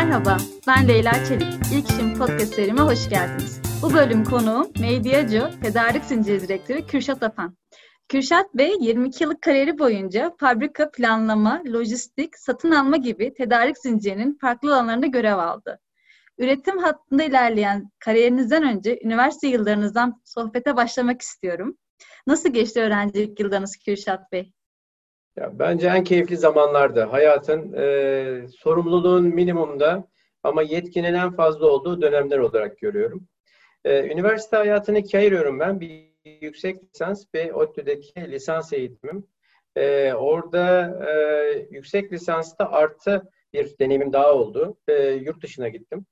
Merhaba, ben Leyla Çelik. İlk İşim Podcast serime hoş geldiniz. Bu bölüm konuğum Medyaco Tedarik Zinciri Direktörü Kürşat Apan. Kürşat Bey 22 yıllık kariyeri boyunca fabrika planlama, lojistik, satın alma gibi tedarik zincirinin farklı alanlarında görev aldı. Üretim hattında ilerleyen kariyerinizden önce üniversite yıllarınızdan sohbete başlamak istiyorum. Nasıl geçti öğrencilik yıllarınız Kürşat Bey? Ya, bence en keyifli zamanlardı. Hayatın e, sorumluluğun minimumda ama yetkinin en fazla olduğu dönemler olarak görüyorum. E, üniversite hayatını ikiye ayırıyorum ben. Bir yüksek lisans ve ODTÜ'deki lisans eğitimim. E, orada e, yüksek lisansta artı bir deneyimim daha oldu. E, yurt dışına gittim.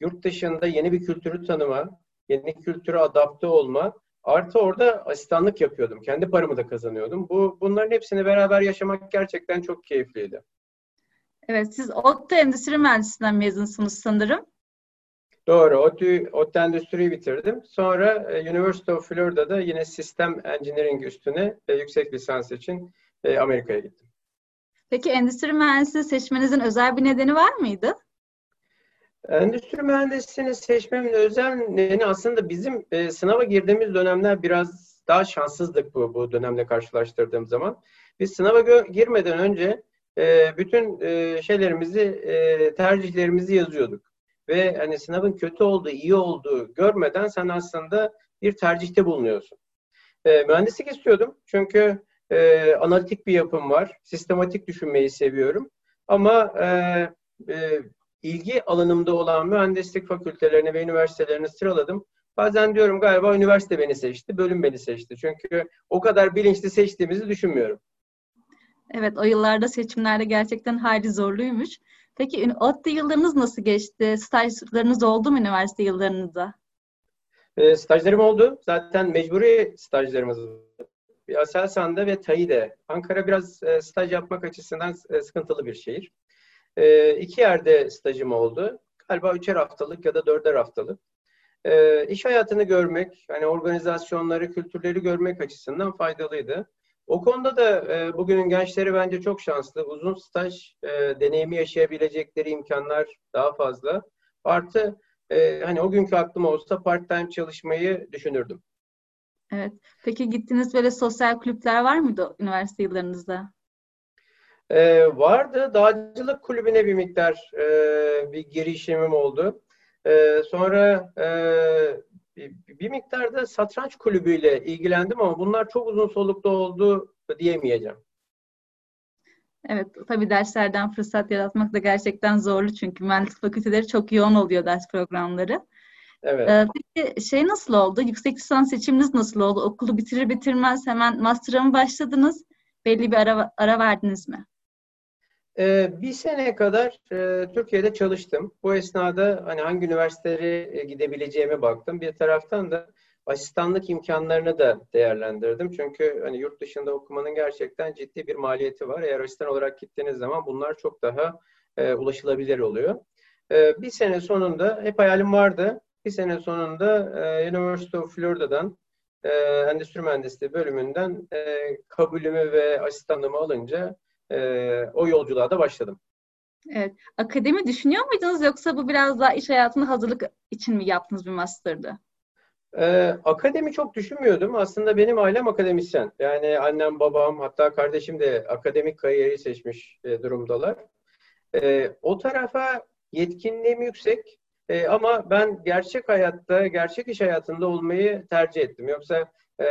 Yurt dışında yeni bir kültürü tanıma, yeni kültüre adapte olma Artı orada asistanlık yapıyordum. Kendi paramı da kazanıyordum. Bu bunların hepsini beraber yaşamak gerçekten çok keyifliydi. Evet, siz ODTÜ Endüstri Mühendisliğinden mezunsunuz sanırım. Doğru. ODTÜ, ODTÜ Endüstri'yi bitirdim. Sonra e, University of Florida'da yine sistem engineering üstüne e, yüksek lisans için e, Amerika'ya gittim. Peki endüstri mühendisliği seçmenizin özel bir nedeni var mıydı? Endüstri mühendisliğini seçmemin özel nedeni aslında bizim e, sınava girdiğimiz dönemler biraz daha şanssızdık bu, bu dönemle karşılaştırdığım zaman. Biz sınava girmeden önce e, bütün e, şeylerimizi, e, tercihlerimizi yazıyorduk. Ve hani sınavın kötü olduğu, iyi olduğu görmeden sen aslında bir tercihte bulunuyorsun. E, mühendislik istiyordum çünkü e, analitik bir yapım var. Sistematik düşünmeyi seviyorum. Ama e, e, ilgi alanımda olan mühendislik fakültelerini ve üniversitelerini sıraladım. Bazen diyorum galiba üniversite beni seçti, bölüm beni seçti. Çünkü o kadar bilinçli seçtiğimizi düşünmüyorum. Evet, o yıllarda seçimlerde gerçekten hayli zorluymuş. Peki ODTÜ yıllarınız nasıl geçti? Stajlarınız oldu mu üniversite yıllarınızda? E, stajlarım oldu. Zaten mecburi stajlarımız Aselsan'da ve TAİ'de. Ankara biraz e, staj yapmak açısından e, sıkıntılı bir şehir. E, iki yerde stajım oldu. Galiba üçer haftalık ya da dörder haftalık. E, iş hayatını görmek, hani organizasyonları, kültürleri görmek açısından faydalıydı. O konuda da e, bugünün gençleri bence çok şanslı. Uzun staj e, deneyimi yaşayabilecekleri imkanlar daha fazla. Artı e, hani o günkü aklım olsa part-time çalışmayı düşünürdüm. Evet. Peki gittiğiniz böyle sosyal kulüpler var mıydı üniversite yıllarınızda? Ee, vardı. Dağcılık kulübüne bir miktar e, bir girişimim oldu. E, sonra e, bir, bir miktar satranç kulübüyle ilgilendim ama bunlar çok uzun soluklu oldu diyemeyeceğim. Evet, tabii derslerden fırsat yaratmak da gerçekten zorlu çünkü mühendislik fakülteleri çok yoğun oluyor ders programları. Evet. Ee, peki şey nasıl oldu? Yüksek lisans seçiminiz nasıl oldu? Okulu bitirir bitirmez hemen master'a mı başladınız? Belli bir ara, ara verdiniz mi? Ee, bir sene kadar e, Türkiye'de çalıştım. Bu esnada hani hangi üniversitelere e, gidebileceğime baktım. Bir taraftan da asistanlık imkanlarını da değerlendirdim. Çünkü hani yurt dışında okumanın gerçekten ciddi bir maliyeti var. Eğer asistan olarak gittiğiniz zaman bunlar çok daha e, ulaşılabilir oluyor. E, bir sene sonunda hep hayalim vardı. Bir sene sonunda e, University of Florida'dan e, Endüstri Mühendisliği bölümünden e, kabulümü ve asistanlığımı alınca e, o yolculuğa da başladım. Evet. Akademi düşünüyor muydunuz yoksa bu biraz daha iş hayatına hazırlık için mi yaptığınız bir master'dı? Ee, akademi çok düşünmüyordum. Aslında benim ailem akademisyen. Yani annem, babam, hatta kardeşim de akademik kariyeri seçmiş e, durumdalar. E, o tarafa yetkinliğim yüksek. E, ama ben gerçek hayatta, gerçek iş hayatında olmayı tercih ettim. Yoksa e,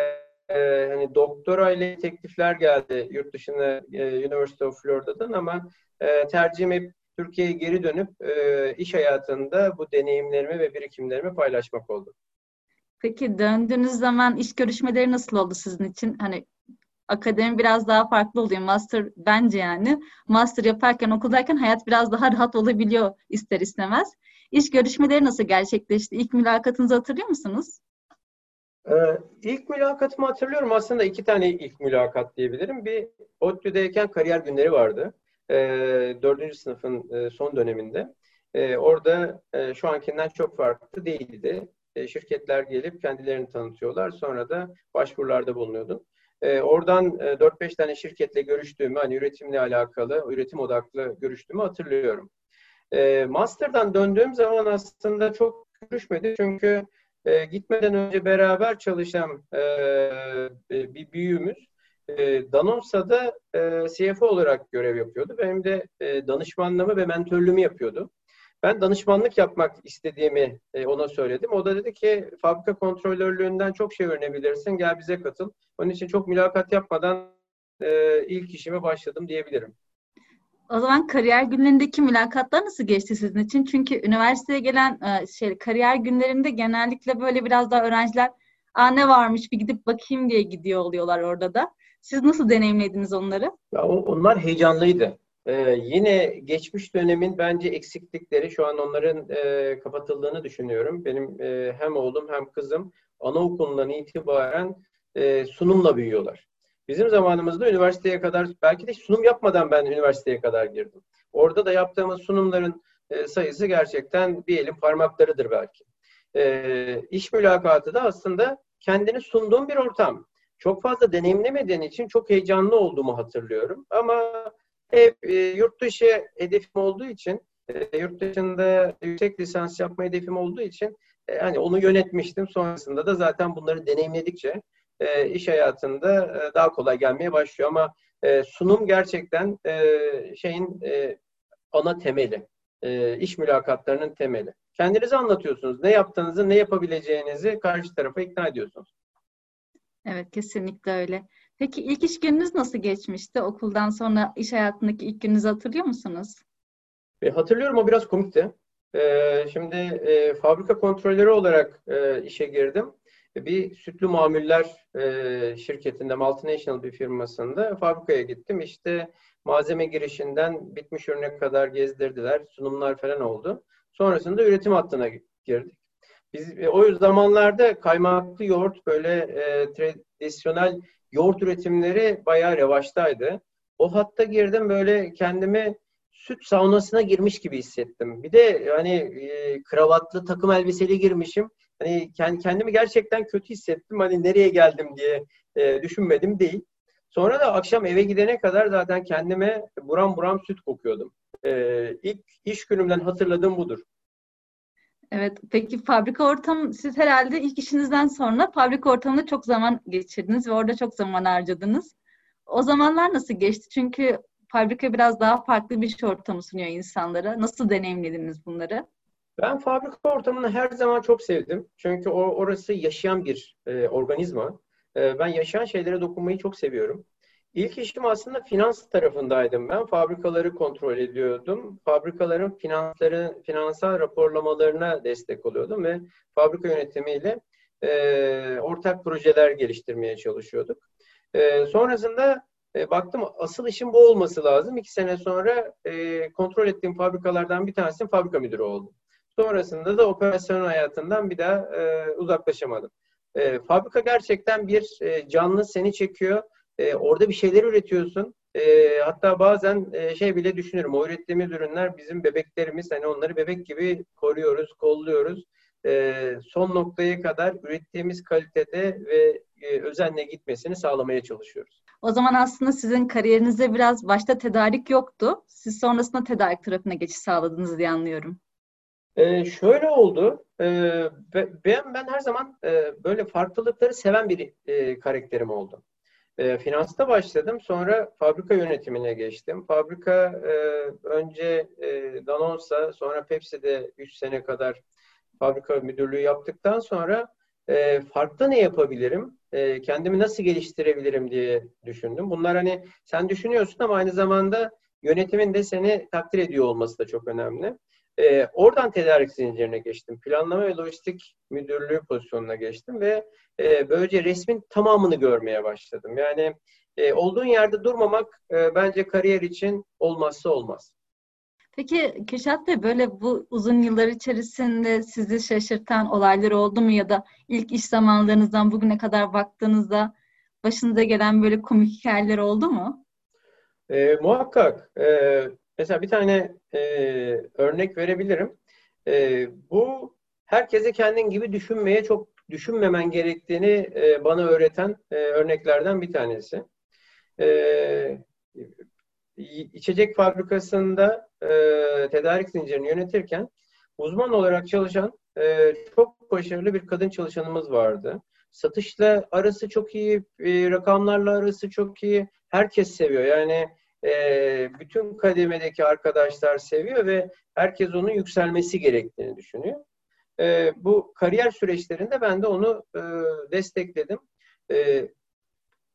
e, hani doktora ile teklifler geldi yurt dışına e, University of Florida'dan ama e, tercihim hep Türkiye'ye geri dönüp e, iş hayatında bu deneyimlerimi ve birikimlerimi paylaşmak oldu. Peki döndüğünüz zaman iş görüşmeleri nasıl oldu sizin için? Hani akademi biraz daha farklı oluyor. Master bence yani. Master yaparken okuldayken hayat biraz daha rahat olabiliyor ister istemez. İş görüşmeleri nasıl gerçekleşti? İlk mülakatınızı hatırlıyor musunuz? Ee, ilk mülakatımı hatırlıyorum. Aslında iki tane ilk mülakat diyebilirim. Bir ODTÜ'deyken kariyer günleri vardı. Ee, dördüncü sınıfın e, son döneminde. Ee, orada e, şu ankinden çok farklı değildi. E, şirketler gelip kendilerini tanıtıyorlar. Sonra da başvurularda bulunuyordum. E, oradan e, 4-5 tane şirketle görüştüğümü, hani üretimle alakalı, üretim odaklı görüştüğümü hatırlıyorum. E, master'dan döndüğüm zaman aslında çok görüşmedi çünkü e, gitmeden önce beraber çalışan e, bir büyüğümüz e, Danonsa'da e, CFO olarak görev yapıyordu. Benim de e, danışmanlığımı ve mentörlüğümü yapıyordu. Ben danışmanlık yapmak istediğimi e, ona söyledim. O da dedi ki fabrika kontrolörlüğünden çok şey öğrenebilirsin. Gel bize katıl. Onun için çok mülakat yapmadan e, ilk işime başladım diyebilirim. O zaman kariyer günlerindeki mülakatlar nasıl geçti sizin için? Çünkü üniversiteye gelen e, şey kariyer günlerinde genellikle böyle biraz daha öğrenciler Aa ne varmış bir gidip bakayım diye gidiyor oluyorlar orada da. Siz nasıl deneyimlediniz onları? Ya onlar heyecanlıydı. Ee, yine geçmiş dönemin bence eksiklikleri şu an onların e, kapatıldığını düşünüyorum. Benim e, hem oğlum hem kızım anaokulundan itibaren e, sunumla büyüyorlar. Bizim zamanımızda üniversiteye kadar belki de sunum yapmadan ben üniversiteye kadar girdim. Orada da yaptığımız sunumların e, sayısı gerçekten bir elin parmaklarıdır belki. E, iş mülakatı da aslında kendini sunduğun bir ortam. Çok fazla deneyimlemediğin için çok heyecanlı olduğumu hatırlıyorum. Ama hep e, yurt dışı hedefim olduğu için, e, yurt dışında yüksek lisans yapma hedefim olduğu için e, hani onu yönetmiştim. Sonrasında da zaten bunları deneyimledikçe e, iş hayatında e, daha kolay gelmeye başlıyor. Ama e, sunum gerçekten e, şeyin e, ana temeli, e, iş mülakatlarının temeli. Kendinizi anlatıyorsunuz. Ne yaptığınızı, ne yapabileceğinizi karşı tarafa ikna ediyorsunuz. Evet, kesinlikle öyle. Peki ilk iş gününüz nasıl geçmişti? Okuldan sonra iş hayatındaki ilk gününüzü hatırlıyor musunuz? E, hatırlıyorum, o biraz komikti. E, şimdi e, fabrika kontrolörü olarak e, işe girdim. E, bir sütlü mamuller e, şirketinde, multinational bir firmasında fabrikaya gittim. İşte malzeme girişinden bitmiş ürüne kadar gezdirdiler. Sunumlar falan oldu. Sonrasında üretim hattına girdik. Biz e, o zamanlarda kaymaklı yoğurt böyle e, tradisyonel yoğurt üretimleri bayağı revaçtaydı. O hatta girdim böyle kendimi süt saunasına girmiş gibi hissettim. Bir de hani e, kravatlı takım elbiseli girmişim. Hani kendimi gerçekten kötü hissettim. Hani nereye geldim diye e, düşünmedim değil. Sonra da akşam eve gidene kadar zaten kendime buram buram süt kokuyordum. E, ilk iş günümden hatırladığım budur. Evet, peki fabrika ortamı, siz herhalde ilk işinizden sonra fabrika ortamında çok zaman geçirdiniz ve orada çok zaman harcadınız. O zamanlar nasıl geçti? Çünkü fabrika biraz daha farklı bir iş ortamı sunuyor insanlara. Nasıl deneyimlediniz bunları? Ben fabrika ortamını her zaman çok sevdim. Çünkü o orası yaşayan bir e, organizma. E, ben yaşayan şeylere dokunmayı çok seviyorum. İlk işim aslında finans tarafındaydım ben. Fabrikaları kontrol ediyordum. Fabrikaların finansları, finansal raporlamalarına destek oluyordum ve fabrika yönetimiyle e, ortak projeler geliştirmeye çalışıyorduk. E, sonrasında e, baktım asıl işim bu olması lazım. İki sene sonra e, kontrol ettiğim fabrikalardan bir tanesinin fabrika müdürü oldum. Sonrasında da operasyon hayatından bir daha e, uzaklaşamadım. E, fabrika gerçekten bir e, canlı seni çekiyor e, orada bir şeyler üretiyorsun. E, hatta bazen e, şey bile düşünürüm. O ürettiğimiz ürünler bizim bebeklerimiz. Hani onları bebek gibi koruyoruz, kolluyoruz. E, son noktaya kadar ürettiğimiz kalitede ve e, özenle gitmesini sağlamaya çalışıyoruz. O zaman aslında sizin kariyerinizde biraz başta tedarik yoktu. Siz sonrasında tedarik tarafına geçiş sağladınız diye anlıyorum. Ee, şöyle oldu. Ee, ben ben her zaman e, böyle farklılıkları seven bir e, karakterim oldu. E, finansta başladım. Sonra fabrika yönetimine geçtim. Fabrika e, önce e, Danonsa, sonra Pepsi'de 3 sene kadar fabrika müdürlüğü yaptıktan sonra e, farklı ne yapabilirim? E, kendimi nasıl geliştirebilirim diye düşündüm. Bunlar hani sen düşünüyorsun ama aynı zamanda yönetimin de seni takdir ediyor olması da çok önemli. E, oradan tedarik zincirine geçtim. Planlama ve lojistik müdürlüğü pozisyonuna geçtim ve e, böylece resmin tamamını görmeye başladım. Yani e, olduğun yerde durmamak e, bence kariyer için olmazsa olmaz. Peki Kürşat Bey böyle bu uzun yıllar içerisinde sizi şaşırtan olaylar oldu mu ya da ilk iş zamanlarınızdan bugüne kadar baktığınızda başınıza gelen böyle komik hikayeler oldu mu? E, muhakkak. E, mesela bir tane e, örnek verebilirim. E, bu herkese kendin gibi düşünmeye çok düşünmemen gerektiğini e, bana öğreten e, örneklerden bir tanesi. E, içecek fabrikasında e, tedarik zincirini yönetirken uzman olarak çalışan e, çok başarılı bir kadın çalışanımız vardı. Satışla arası çok iyi, e, rakamlarla arası çok iyi. Herkes seviyor. Yani e, bütün kademedeki arkadaşlar seviyor ve herkes onun yükselmesi gerektiğini düşünüyor. E, bu kariyer süreçlerinde ben de onu e, destekledim. E,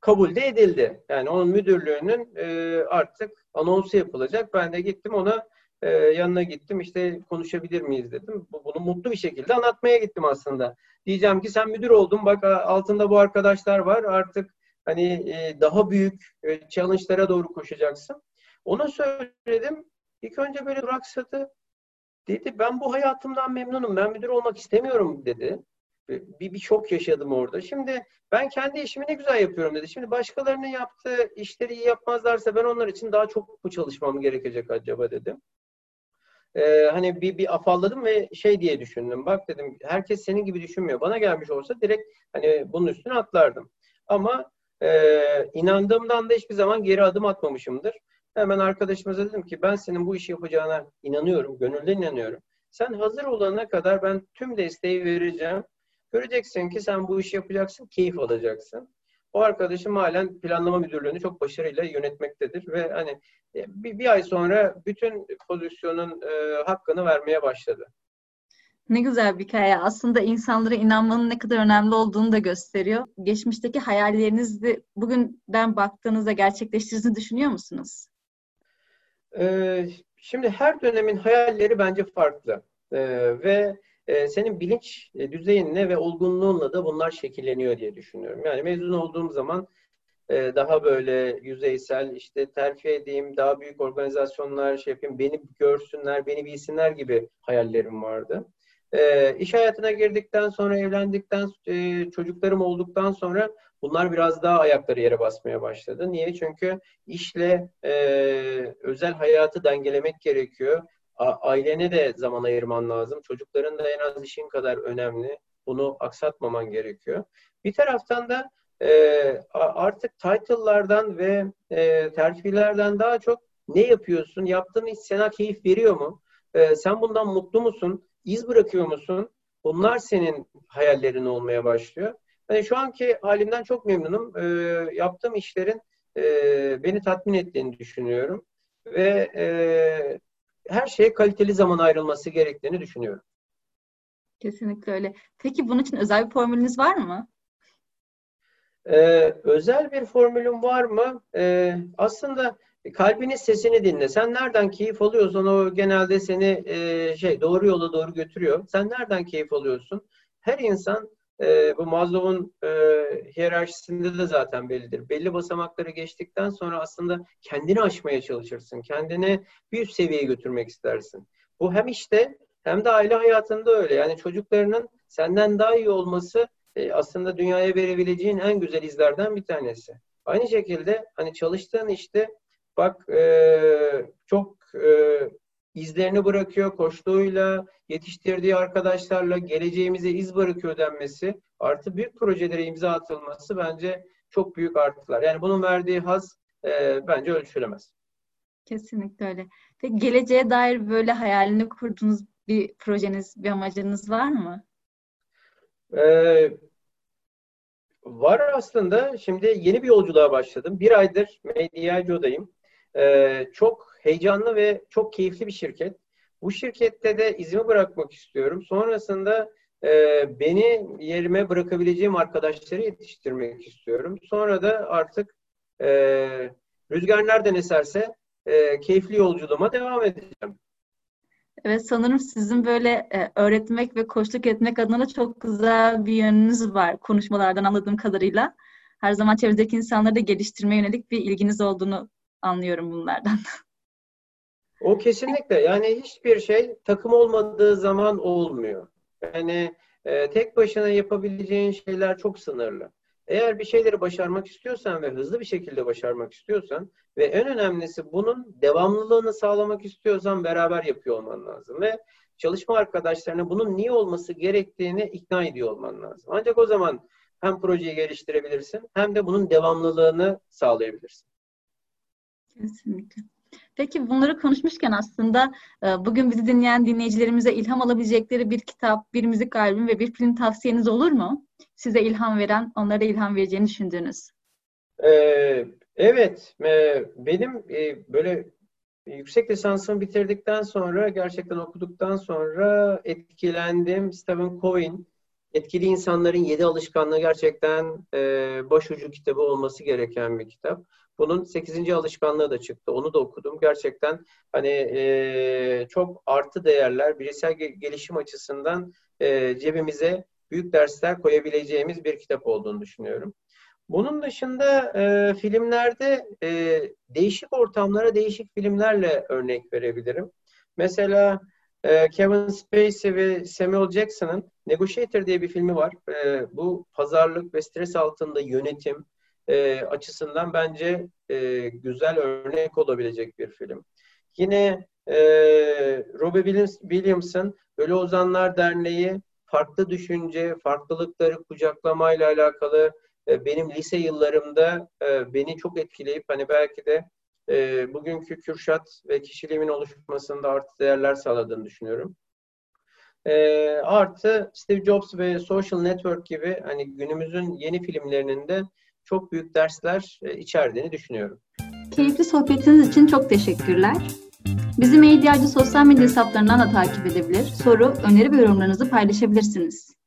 kabul de edildi. Yani onun müdürlüğünün e, artık anonsu yapılacak. Ben de gittim ona e, yanına gittim. İşte konuşabilir miyiz dedim. Bunu mutlu bir şekilde anlatmaya gittim aslında. Diyeceğim ki sen müdür oldun. Bak altında bu arkadaşlar var. Artık hani e, daha büyük e, challenge'lara doğru koşacaksın. Ona söyledim. İlk önce böyle duraksadı. Dedi ben bu hayatımdan memnunum. Ben müdür olmak istemiyorum dedi. Bir, bir şok yaşadım orada. Şimdi ben kendi işimi ne güzel yapıyorum dedi. Şimdi başkalarının yaptığı işleri iyi yapmazlarsa ben onlar için daha çok mu çalışmam gerekecek acaba dedim. Ee, hani bir, bir afalladım ve şey diye düşündüm. Bak dedim herkes senin gibi düşünmüyor. Bana gelmiş olsa direkt hani bunun üstüne atlardım. Ama e, inandığımdan da hiçbir zaman geri adım atmamışımdır. Hemen arkadaşımıza dedim ki ben senin bu işi yapacağına inanıyorum, gönülden inanıyorum. Sen hazır olana kadar ben tüm desteği vereceğim. Göreceksin ki sen bu işi yapacaksın, keyif alacaksın. O arkadaşım halen planlama müdürlüğünü çok başarıyla yönetmektedir ve hani e, bir, bir ay sonra bütün pozisyonun e, hakkını vermeye başladı. Ne güzel bir hikaye. Aslında insanlara inanmanın ne kadar önemli olduğunu da gösteriyor. Geçmişteki hayallerinizi bugünden baktığınızda gerçekleştirdiğinizi düşünüyor musunuz? Ee, şimdi her dönemin hayalleri bence farklı. Ee, ve e, senin bilinç e, düzeyinle ve olgunluğunla da bunlar şekilleniyor diye düşünüyorum. Yani mezun olduğum zaman e, daha böyle yüzeysel işte terfi edeyim, daha büyük organizasyonlar şey yapayım, beni görsünler, beni bilsinler gibi hayallerim vardı. E, iş hayatına girdikten sonra, evlendikten, e, çocuklarım olduktan sonra bunlar biraz daha ayakları yere basmaya başladı. Niye? Çünkü işle e, özel hayatı dengelemek gerekiyor. A, ailene de zaman ayırman lazım. Çocukların da en az işin kadar önemli. Bunu aksatmaman gerekiyor. Bir taraftan da e, artık title'lardan ve e, terfilerden daha çok ne yapıyorsun? Yaptığın iş sana keyif veriyor mu? E, sen bundan mutlu musun? İz bırakıyor musun? Bunlar senin hayallerin olmaya başlıyor. Yani şu anki halimden çok memnunum. E, yaptığım işlerin e, beni tatmin ettiğini düşünüyorum. Ve e, her şeye kaliteli zaman ayrılması gerektiğini düşünüyorum. Kesinlikle öyle. Peki bunun için özel bir formülünüz var mı? Ee, özel bir formülüm var mı? Ee, aslında kalbinin sesini dinle. Sen nereden keyif alıyorsan o genelde seni e, şey doğru yola doğru götürüyor. Sen nereden keyif alıyorsun? Her insan e, bu Maslow'un e, hiyerarşisinde de zaten bellidir. Belli basamakları geçtikten sonra aslında kendini aşmaya çalışırsın. Kendini bir üst seviyeye götürmek istersin. Bu hem işte hem de aile hayatında öyle. Yani çocuklarının senden daha iyi olması e, aslında dünyaya verebileceğin en güzel izlerden bir tanesi. Aynı şekilde hani çalıştığın işte bak e, çok e, izlerini bırakıyor koştuğuyla, yetiştirdiği arkadaşlarla geleceğimize iz bırakıyor denmesi artı büyük projelere imza atılması bence çok büyük artılar. Yani bunun verdiği haz e, bence ölçülemez. Kesinlikle öyle. Peki geleceğe dair böyle hayalini kurduğunuz bir projeniz, bir amacınız var mı? Ee, var aslında. Şimdi yeni bir yolculuğa başladım. Bir aydır Medyacı'dayım. Ee, çok heyecanlı ve çok keyifli bir şirket. Bu şirkette de izimi bırakmak istiyorum. Sonrasında e, beni yerime bırakabileceğim arkadaşları yetiştirmek istiyorum. Sonra da artık e, rüzgar nereden eserse e, keyifli yolculuğuma devam edeceğim. Evet sanırım sizin böyle e, öğretmek ve koçluk etmek adına çok güzel bir yönünüz var konuşmalardan anladığım kadarıyla. Her zaman çevredeki insanları da geliştirmeye yönelik bir ilginiz olduğunu anlıyorum bunlardan. O kesinlikle. Yani hiçbir şey takım olmadığı zaman olmuyor. Yani e, tek başına yapabileceğin şeyler çok sınırlı. Eğer bir şeyleri başarmak istiyorsan ve hızlı bir şekilde başarmak istiyorsan ve en önemlisi bunun devamlılığını sağlamak istiyorsan beraber yapıyor olman lazım ve çalışma arkadaşlarına bunun niye olması gerektiğini ikna ediyor olman lazım. Ancak o zaman hem projeyi geliştirebilirsin hem de bunun devamlılığını sağlayabilirsin. Kesinlikle. Peki bunları konuşmuşken aslında e, bugün bizi dinleyen dinleyicilerimize ilham alabilecekleri bir kitap, bir müzik albüm ve bir film tavsiyeniz olur mu? Size ilham veren, onlara ilham vereceğini düşündüğünüz. Ee, evet, e, benim e, böyle yüksek lisansımı bitirdikten sonra, gerçekten okuduktan sonra etkilendim. Stephen Covey'in Etkili İnsanların Yedi Alışkanlığı gerçekten başucu kitabı olması gereken bir kitap. Bunun 8. alışkanlığı da çıktı. Onu da okudum. Gerçekten hani e, çok artı değerler, bireysel gelişim açısından e, cebimize büyük dersler koyabileceğimiz bir kitap olduğunu düşünüyorum. Bunun dışında e, filmlerde e, değişik ortamlara değişik filmlerle örnek verebilirim. Mesela e, Kevin Spacey ve Samuel Jackson'ın Negotiator diye bir filmi var. E, bu pazarlık ve stres altında yönetim, e, açısından bence e, güzel örnek olabilecek bir film. Yine e, Robbie Williams, Williams'ın Ölü Ozanlar Derneği farklı düşünce, farklılıkları kucaklamayla alakalı e, benim lise yıllarımda e, beni çok etkileyip hani belki de e, bugünkü Kürşat ve kişiliğimin oluşmasında artı değerler sağladığını düşünüyorum. E, artı Steve Jobs ve Social Network gibi hani günümüzün yeni filmlerinin de çok büyük dersler e, içerdiğini düşünüyorum. Keyifli sohbetiniz için çok teşekkürler. Bizi Medyacı sosyal medya hesaplarından da takip edebilir, soru, öneri ve yorumlarınızı paylaşabilirsiniz.